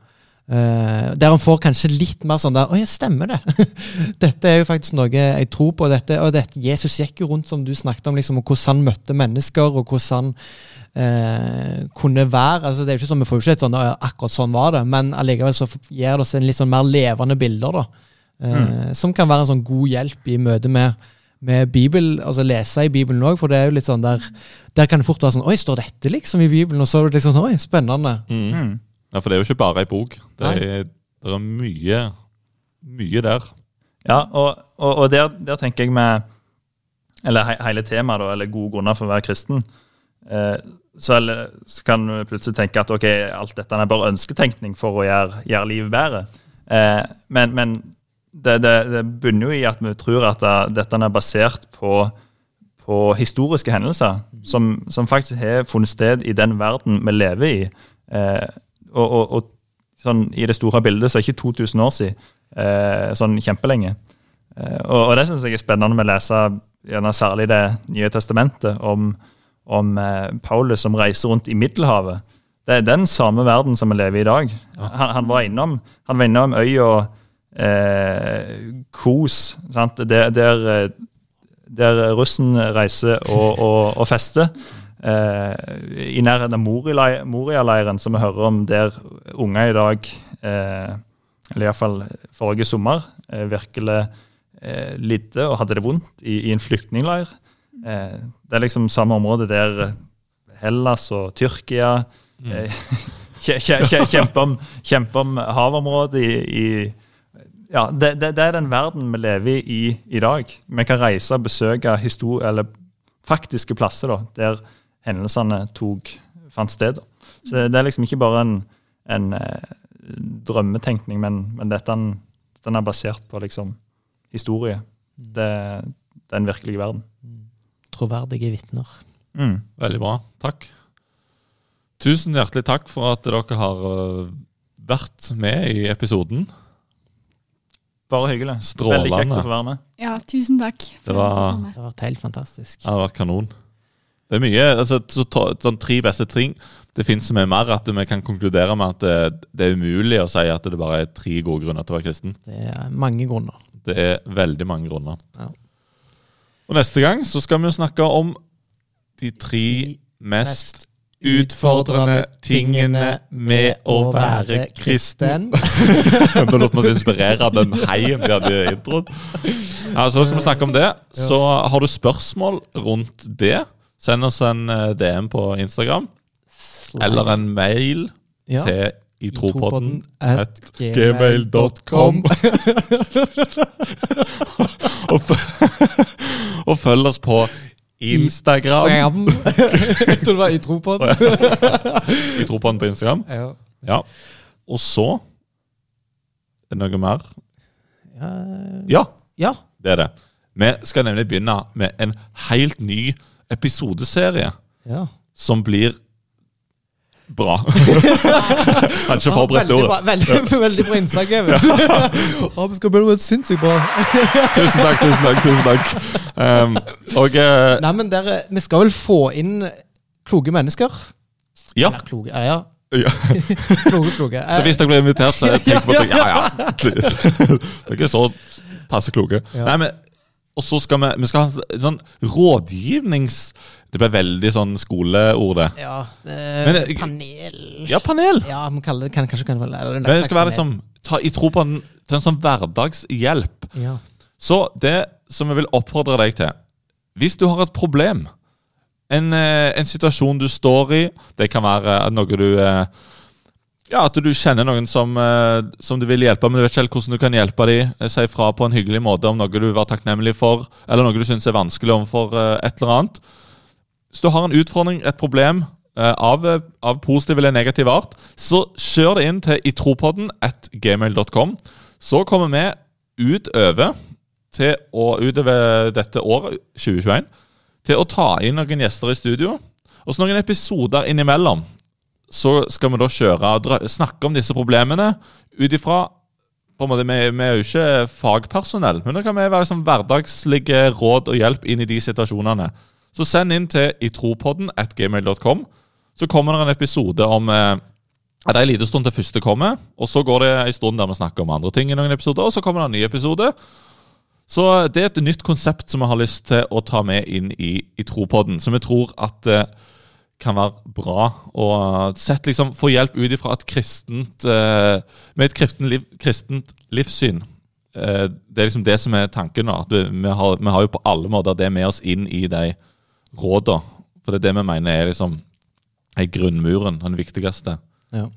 Eh, der han får kanskje litt mer sånn der Å ja, stemmer det? dette er jo faktisk noe jeg tror på. Dette, og dette, Jesus gikk jo rundt, som du snakket om, liksom, og hvordan han møtte mennesker, og hvordan han uh, kunne være. altså det er jo ikke sånn, Vi får jo ikke et sånn akkurat sånn var det, men allikevel så gir det oss en litt sånn mer levende bilder. da, eh, Som kan være en sånn god hjelp i møte med med Bibel, altså lese i Bibelen òg, for det er jo litt sånn der Der kan det fort være sånn Oi, står dette liksom i Bibelen? Og så er det liksom sånn Oi, spennende. Mm. Mm. Ja, For det er jo ikke bare ei bok. Det er, det er mye, mye der. Ja, og, og, og der, der tenker jeg med Eller he, hele temaet, da, eller gode grunner for å være kristen. Eh, så, eller, så kan du plutselig tenke at ok, alt dette er bare ønsketenkning for å gjøre, gjøre livet bedre. Eh, men men det, det, det bunner jo i at vi tror at det, dette er basert på, på historiske hendelser som, som faktisk har funnet sted i den verden vi lever i. Eh, og, og, og sånn, i det store bildet så er ikke 2000 år siden eh, sånn kjempelenge. Eh, og, og det syns jeg er spennende med å lese gjerne særlig Det nye testamentet om, om eh, Paulus som reiser rundt i Middelhavet. Det er den samme verden som vi lever i i dag. Han, han var innom han var innom øya eh, Kos, sant? Der, der, eh, der russen reiser og, og, og fester. Eh, I nærheten av Moria- Moria-leiren, som vi hører om, der unger i dag eh, eller iallfall forrige sommer, eh, virkelig eh, lidde og hadde det vondt i, i en flyktningleir. Eh, det er liksom samme område der Hellas og Tyrkia eh, kje- kjemper, om, kjempe om havområdet i, i ja, det, det, det er den verden vi lever i i dag. Vi kan reise og besøke faktiske plasser da, der hendelsene tok, fant sted. Så det er liksom ikke bare en, en eh, drømmetenkning, men, men dette er en- den er basert på liksom historie. Det, den er en virkelig verden. Troverdige vitner. Mm. Veldig bra. Takk. Tusen hjertelig takk for at dere har øh, vært med i episoden. Bare hyggelig. Strålende. Veldig kjekt å få være med. Ja, tusen takk. Det var-. Det vært helt fantastisk. Det har vært kanon. Det er mye, altså, så, sånn tre beste ting. Det fins mer at vi kan konkludere med at det, det er umulig å si at det bare er tre gode grunner til å være kristen. Det er mange grunner. Det er veldig mange grunner. Ja. Og neste gang så skal vi jo snakke om de tre mest utfordrende tingene med å være kristen. Nå lot vi oss inspirere av den heien vi hadde i introen. Ja, så skal vi snakke om det. Så har du spørsmål rundt det, send oss en eh, DM på Instagram. Eller en mail Ja. til itropodden at at gmail.com. og, og følg oss på Instagram. Jeg trodde det var i tropodden. I tropodden på Instagram. Ja. Ja. Og så Er det noe mer? Ja. Ja, ja. det er det. Vi skal nemlig begynne med en helt ny episodeserie ja. som blir bra. Hadde ikke forberedt ordet. bra, veldig, veldig bra innsak, Even. ja. vi skal begynne med sinnssykt bra. Tusen takk, tusen takk. tusen takk um, Og eh, Nei, men dere, vi skal vel få inn kloke mennesker? ja. Eller kloke, ja, ja. ja. kloge, kloke. Så hvis dere blir invitert, så tenk på at ja, ja. Det er ikke så passe kloke. Ja. Nei, men Og så skal vi, vi skal ha sånn rådgivnings... Det ble veldig sånn skoleord, det. Ja, Men, eh, eh, panel Ja, panel! Ja, vi kaller det kan, kanskje kan, eller, Men det skal være liksom ta i tro på en, til en sånn hverdagshjelp. ja. Så det som jeg vil oppfordre deg til Hvis du har et problem, en, eh, en situasjon du står i Det kan være noe du eh, Ja, at du kjenner noen som, eh, som du vil hjelpe, men du vet ikke helt hvordan du kan hjelpe dem. Si fra på en hyggelig måte om noe du vil være takknemlig for, eller noe du syns er vanskelig overfor eh, et eller annet. Hvis du har en utfordring, et problem, eh, av, av positiv eller negativ art, så kjør det inn til itropodden at gmail.com. Så kommer vi utover til å, utover dette året, 2021, til å ta inn noen gjester i studio. Og så noen episoder innimellom så skal vi da kjøre og snakke om disse problemene ut ifra på en måte, vi, vi er jo ikke fagpersonell, men da kan vi være liksom hverdagslige råd og hjelp inn i de situasjonene. Så send inn til itropodden at gmail.com. Så kommer det en episode om eh, Det er en liten stund til første kommer, og så går det en stund der vi snakker om andre ting i noen episoder, og så kommer det en ny episode. Så det er et nytt konsept som vi har lyst til å ta med inn i, i Tropodden, som vi tror at eh, kan være bra. Og sett liksom få hjelp ut ifra et kristent eh, Med et kristent, liv, kristent livssyn. Eh, det er liksom det som er tanken nå. At vi, har, vi har jo på alle måter det med oss inn i de rådene. For det er det vi mener er liksom er grunnmuren, den viktigste. Ja.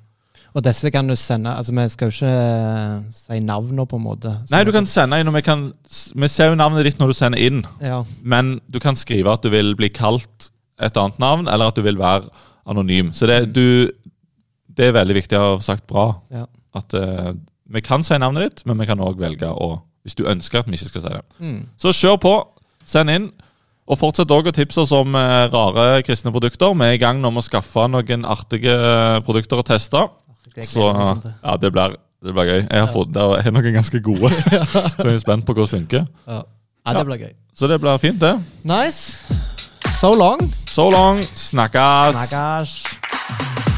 Og disse kan du sende Altså, vi skal jo ikke eh, si navnene, på en måte. Nei, du kan sende inn, og vi, kan, vi ser jo navnet ditt når du sender inn. Ja. Men du kan skrive at du vil bli kalt et annet navn, eller at du vil være anonym. Så det, du, det er veldig viktig å ha sagt bra. Ja. At uh, vi kan si navnet ditt, men vi kan òg velge å Hvis du ønsker at vi ikke skal si det. Mm. Så kjør på. Send inn. Og fortsett òg å tipse oss om uh, rare kristne produkter. Vi er i gang nå med å skaffe noen artige eh, produkter å teste. Så ja, det blir, det blir gøy. Jeg har, fått, det er noen ganske gode. Så jeg er spent på hvordan det funker. Ja. ja, det blir gøy. Så det blir fint, det. Nice. So long. So long. Snakkes. Snakkes.